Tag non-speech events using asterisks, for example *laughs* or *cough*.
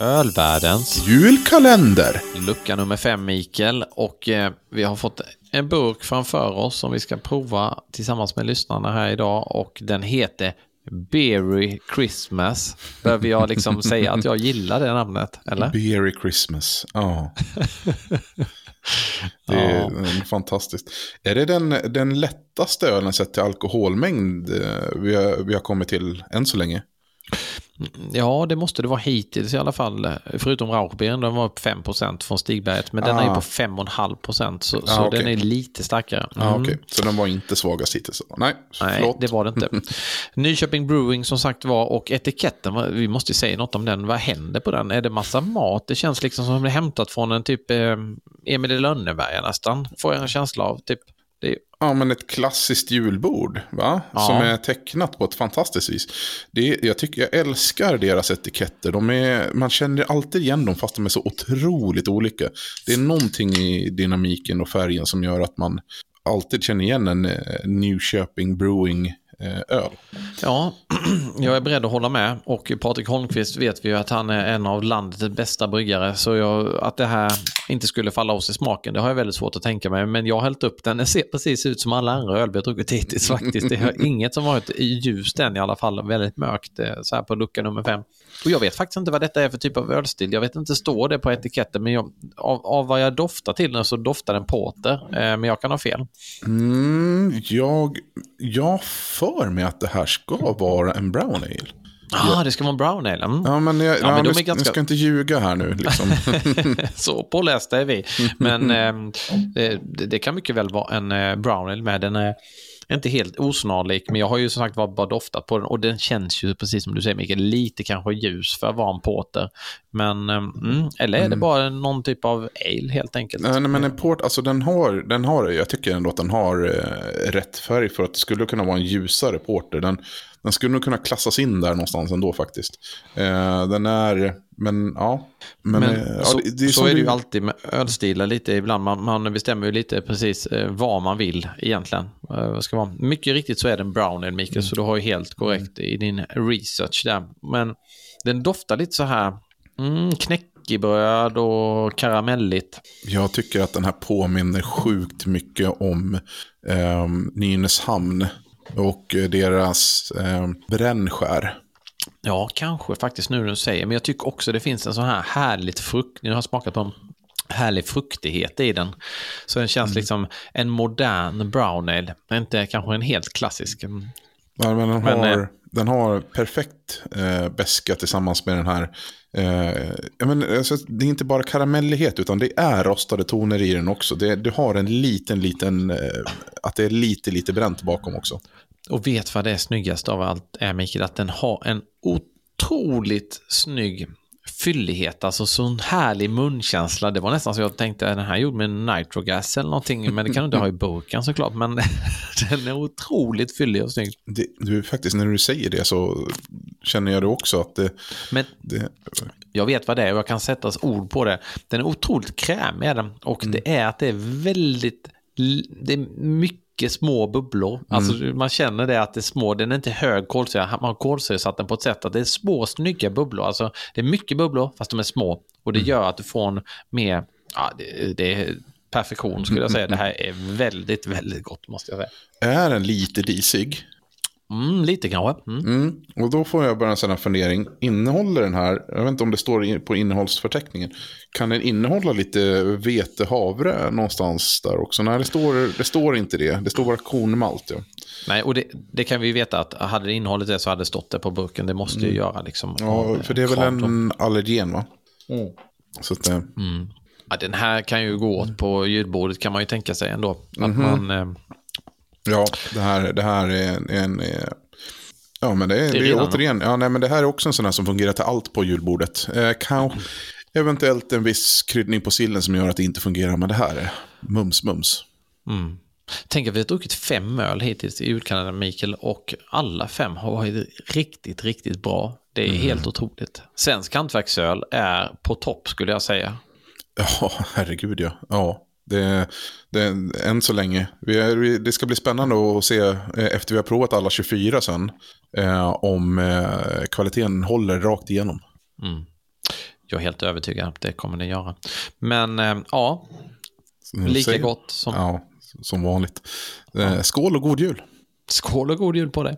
Ölvärldens Julkalender! lucka nummer fem, Mikael. Och eh, vi har fått en burk framför oss som vi ska prova tillsammans med lyssnarna här idag. Och den heter Berry Christmas. Behöver jag liksom *laughs* säga att jag gillar det namnet, eller? Beery Christmas. Ja. *laughs* Det är Ja. ja. fantastiskt. Är det den, den lättaste ölen sett till alkoholmängd eh, vi har, vi har kommit till än så länge? Ja, det måste det vara hittills i alla fall. Förutom Rauchbieren, den var upp 5% från Stigberget. Men den är Ah. på 5,5% så, Ah, så okej. den är lite starkare. Ja, Mm. okej. Så den var inte svagast hittills? Nej, Nej, förlåt. det var det inte. *laughs* Nyköping Brewing som sagt var och etiketten, vi måste ju säga något om den. Vad händer på den? Är det massa mat? Det känns liksom som det är hämtat från en typ eh, Emil i Lönneberga nästan. Får jag en känsla av. Typ. Det är, Ja, men ett klassiskt julbord, va? Ja. Som är tecknat på ett fantastiskt vis. Det är, jag, tycker, jag älskar deras etiketter. De är, man känner alltid igen dem fast de är så otroligt olika. Det är någonting i dynamiken och färgen som gör att man alltid känner igen en eh, Nyköping Brewing öl. ja, *clears throat* jag är beredd att hålla med. Och Patrik Holmqvist vet vi ju att han är en av landets bästa bryggare. Så jag, att det här inte skulle falla oss i smaken, det har jag väldigt svårt att tänka mig. Men jag har hällt upp den. Den ser precis ut som alla andra öl vi har druckit hittills faktiskt. Det är *laughs* inget som varit ljust än i alla fall. Väldigt mörkt eh, så här på lucka nummer fem. Och jag vet faktiskt inte vad detta är för typ av ölstil. Jag vet inte, står det på etiketten, men jag, av, av vad jag doftar till den så doftar den porter. Eh, men jag kan ha fel. Mm, jag, jag för mig att det här ska vara en brown ale. Ah, det ska vara en brown ale. Mm. Ja, men jag, Ja, men ja, vi, ganska- ska inte ljuga här nu. Liksom. *laughs* Så pålästa är vi. Men *laughs* eh, det, det kan mycket väl vara en eh, brown ale med. Den är inte helt osnarlik, men jag har ju som sagt var bara doftat på den och den känns ju precis som du säger Mikael, lite kanske ljus för att vara en porter. Men, eh, mm, eller är det bara någon typ av ale helt enkelt? Nej, nej, men en port, alltså den har, den har, jag tycker ändå att den har eh, rätt färg för att det skulle kunna vara en ljusare porter. Den, den skulle nog kunna klassas in där någonstans ändå faktiskt. Eh, den är, men ja. Men, Men eh, ja, så, det, det är så är det du- ju alltid med ölstilar lite ibland. Man, man bestämmer ju lite precis eh, vad man vill egentligen. Eh, ska vara. Mycket riktigt så är det en brown ale, Mikael, så du har ju helt korrekt i din research där. Men den doftar lite så här mm, knäckebröd och karamelligt. Jag tycker att den här påminner sjukt mycket om eh, Nynäshamn och eh, deras eh, brännskär. Ja, kanske faktiskt nu när du säger. Men jag tycker också det finns en sån här härligt frukt. Nu har jag smakat på en härlig fruktighet i den. Så den känns liksom en modern brown ale. Inte kanske en helt klassisk. Mm. Ja, men den, Men, har, eh, den har perfekt eh, beska tillsammans med den här. Eh, ja, men, alltså, det är inte bara karamellighet utan det är rostade toner i den också. Det, du har en liten, liten, eh, att det är lite, lite bränt bakom också. Och vet vad det är snyggast av allt är Mikael? Att den har en otroligt snygg fyllighet, alltså sån härlig munkänsla. Det var nästan så jag tänkte, den här gjord med nitrogas eller någonting, men det kan du inte ha i burken såklart. Men *laughs* den är otroligt fyllig och snygg. Det, du, faktiskt, när du säger det så känner jag det också att det, Men det jag vet vad det är och jag kan sätta ord på det. Den är otroligt krämig och det är att det är väldigt, det är mycket små bubblor. Alltså man känner det att det är små, den är inte hög kolsyra, man har kolsyresatt den på ett sätt att det är små snygga bubblor. Alltså det är mycket bubblor fast de är små och det gör att du får en mer, ja det, det är perfektion skulle jag säga. Det här är väldigt, väldigt gott måste jag säga. är en lite disig. Mm, lite kanske. Mm. Mm. Och då får jag bara en sån här fundering. Innehåller den här, jag vet inte om det står på innehållsförteckningen, kan den innehålla lite vete, havre någonstans där också? Nej, det står, det står inte det. Det står bara kornmalt. Ja. Nej, och det, det kan vi veta att hade det innehållit det så hade det stått det på burken. Det måste ju göra liksom. Ja, för det är väl krav då. en allergen va? Så att, eh, Ja, den här kan ju gå åt på ljudbordet kan man ju tänka sig ändå. Att man, eh, ja, det här, det här är en... eh, ja, men det är, det är, återigen, ja, nej, men det här är också en sån här som fungerar till allt på julbordet. Eh, kan, eventuellt en viss kryddning på sillen som gör att det inte fungerar, men det här är mums, mums. mm. Tänk att vi har druckit fem öl hittills i julkalendern, Mikael, och alla fem har varit riktigt, riktigt bra. Det är helt otroligt. Svensk hantverksöl är på topp, skulle jag säga. Ja, herregud ja. Ja, det, det, än så länge. Vi är, vi, det ska bli spännande att se eh, efter vi har provat alla 24 sen. Eh, om eh, kvaliteten håller rakt igenom. Mm. Jag är helt övertygad att det kommer den göra. Men eh, ja, lika Säg- gott som... Ja, som vanligt. Eh, skål och god jul. Skål och god jul på dig.